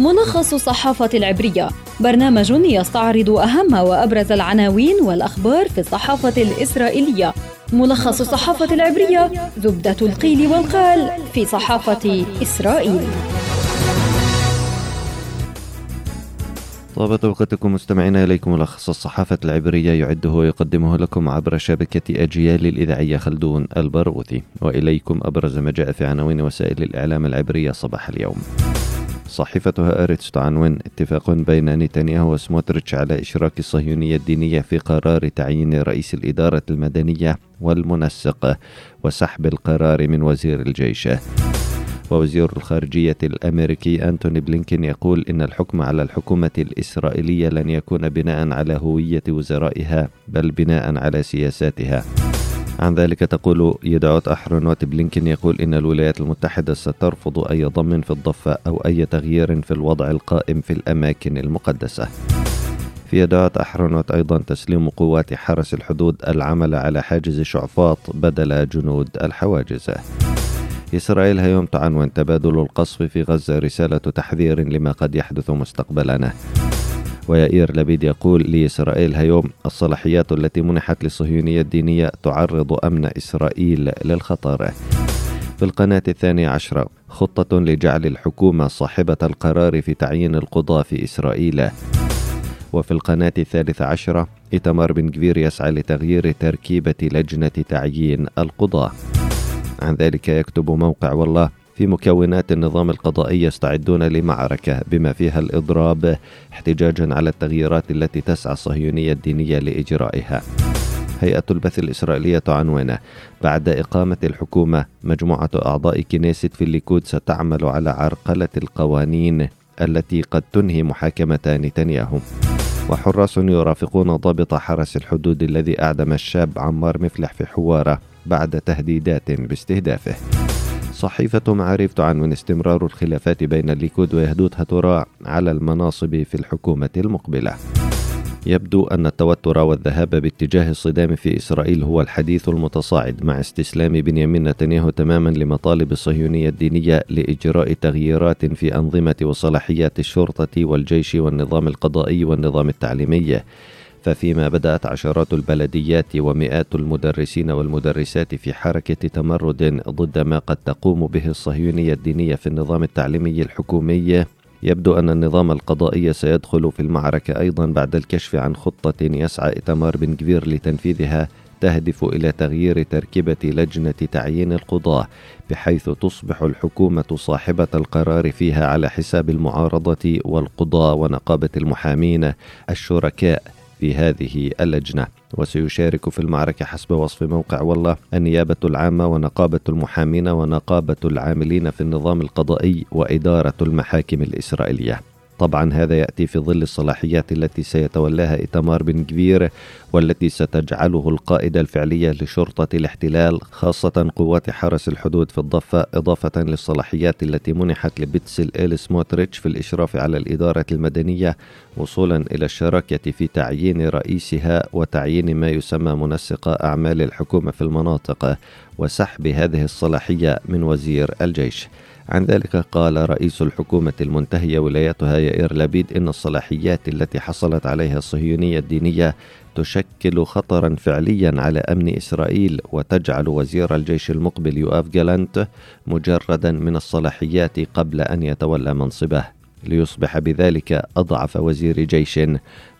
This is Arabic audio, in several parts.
ملخص الصحافة العبرية. برنامج يستعرض أهم وأبرز العناوين والأخبار في الصحافة الإسرائيلية. ملخص الصحافة العبرية زبدة القيل والقال في صحافة إسرائيل. طابت أوقاتكم مستمعينا إليكم ملخص الصحافة العبرية يعده ويقدمه لكم عبر شبكة أجيال الإذاعية خلدون البرغوثي. وإليكم أبرز ما جاء في عناوين وسائل الإعلام العبرية صباح اليوم. صحيفة هآرتس تعنون اتفاق بين نتنياهو وسموتريتش على إشراك الصهيونية الدينية في قرار تعيين رئيس الإدارة المدنية والمنسق وسحب القرار من وزير الجيش. ووزير الخارجية الأمريكي أنتوني بلينكين يقول إن الحكم على الحكومة الإسرائيلية لن يكون بناء على هوية وزرائها بل بناء على سياساتها. عن ذلك تقول يديعوت أحرونوت بلينكين يقول إن الولايات المتحدة سترفض أي ضم في الضفة أو أي تغيير في الوضع القائم في الأماكن المقدسة. في يدعوت أحرنوت أيضا تسليم قوات حرس الحدود العمل على حاجز شعفاط بدل جنود الحواجز. إسرائيل هيوم تعنون تبادل القصف في غزة رسالة تحذير لما قد يحدث مستقبلا. ويائير لبيد يقول لإسرائيل هيوم الصلاحيات التي منحت للصهيونية الدينية تعرض أمن إسرائيل للخطر. في القناة الثانية عشرة خطة لجعل الحكومة صاحبة القرار في تعيين القضاة في إسرائيل. وفي القناة الثالثة عشرة إتمار بن كبير يسعى لتغيير تركيبة لجنة تعيين القضاة. عن ذلك يكتب موقع والله في مكونات النظام القضائي يستعدون لمعركة بما فيها الإضراب احتجاجا على التغييرات التي تسعى الصهيونية الدينية لإجرائها. هيئة البث الإسرائيلية عنوانه بعد إقامة الحكومة مجموعة أعضاء كنيست في الليكود ستعمل على عرقلة القوانين التي قد تنهي محاكمة نتنياهو وحراس يرافقون ضابط حرس الحدود الذي أعدم الشاب عمار مفلح في حوارة بعد تهديدات باستهدافه. صحيفة معارف تعنون استمرار الخلافات بين الليكود ويهدوت هتراء على المناصب في الحكومة المقبلة. يبدو أن التوتر والذهاب باتجاه الصدام في إسرائيل هو الحديث المتصاعد مع استسلام بنيامين نتنياهو تماما لمطالب الصهيونية الدينية لإجراء تغييرات في أنظمة وصلاحيات الشرطة والجيش والنظام القضائي والنظام التعليمي. ففيما بدأت عشرات البلديات ومئات المدرسين والمدرسات في حركة تمرد ضد ما قد تقوم به الصهيونية الدينية في النظام التعليمي الحكومي. يبدو أن النظام القضائي سيدخل في المعركة أيضا بعد الكشف عن خطة يسعى إتمار بن كبير لتنفيذها تهدف إلى تغيير تركيبة لجنة تعيين القضاة بحيث تصبح الحكومة صاحبة القرار فيها على حساب المعارضة والقضاة ونقابة المحامين الشركاء. في هذه اللجنة. وسيشارك في المعركة حسب وصف موقع والله النيابة العامة ونقابة المحامين ونقابة العاملين في النظام القضائي وإدارة المحاكم الإسرائيلية. طبعا هذا يأتي في ظل الصلاحيات التي سيتولاها إتمار بن كبير والتي ستجعله القائد الفعلية لشرطة الاحتلال خاصة قوات حرس الحدود في الضفة إضافة للصلاحيات التي منحت لبيتسل إيل سموتريتش في الإشراف على الإدارة المدنية وصولا إلى الشراكة في تعيين رئيسها وتعيين ما يسمى منسق أعمال الحكومة في المناطق. وسحب هذه الصلاحية من وزير الجيش. عن ذلك قال رئيس الحكومة المنتهية ولايتها يائير لبيد إن الصلاحيات التي حصلت عليها الصهيونية الدينية تشكل خطرا فعليا على أمن إسرائيل وتجعل وزير الجيش المقبل يؤاف جالانت مجردا من الصلاحيات قبل أن يتولى منصبه. ليصبح بذلك أضعف وزير جيش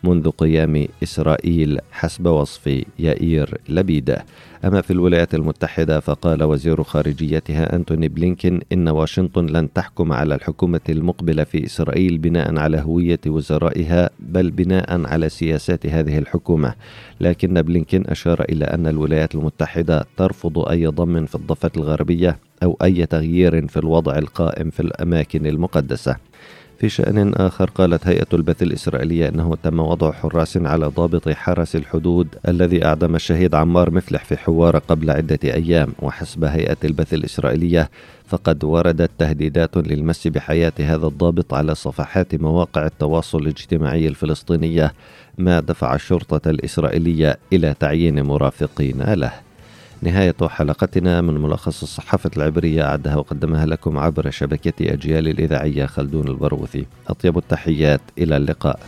منذ قيام إسرائيل حسب وصف يائير لبيد. أما في الولايات المتحدة فقال وزير خارجيتها أنتوني بلينكين إن واشنطن لن تحكم على الحكومة المقبلة في إسرائيل بناء على هوية وزرائها بل بناء على سياسات هذه الحكومة. لكن بلينكين أشار إلى أن الولايات المتحدة ترفض أي ضم في الضفة الغربية أو أي تغيير في الوضع القائم في الأماكن المقدسة. في شأن آخر قالت هيئة البث الإسرائيلية أنه تم وضع حراس على ضابط حرس الحدود الذي أعدم الشهيد عمار مفلح في حوار قبل عدة أيام. وحسب هيئة البث الإسرائيلية فقد وردت تهديدات للمس بحياة هذا الضابط على صفحات مواقع التواصل الاجتماعي الفلسطينية ما دفع الشرطة الإسرائيلية إلى تعيين مرافقين له. نهاية حلقتنا من ملخص الصحافة العبرية أعدها وقدمها لكم عبر شبكة أجيال الإذاعية خلدون البروثي أطيب التحيات إلى اللقاء.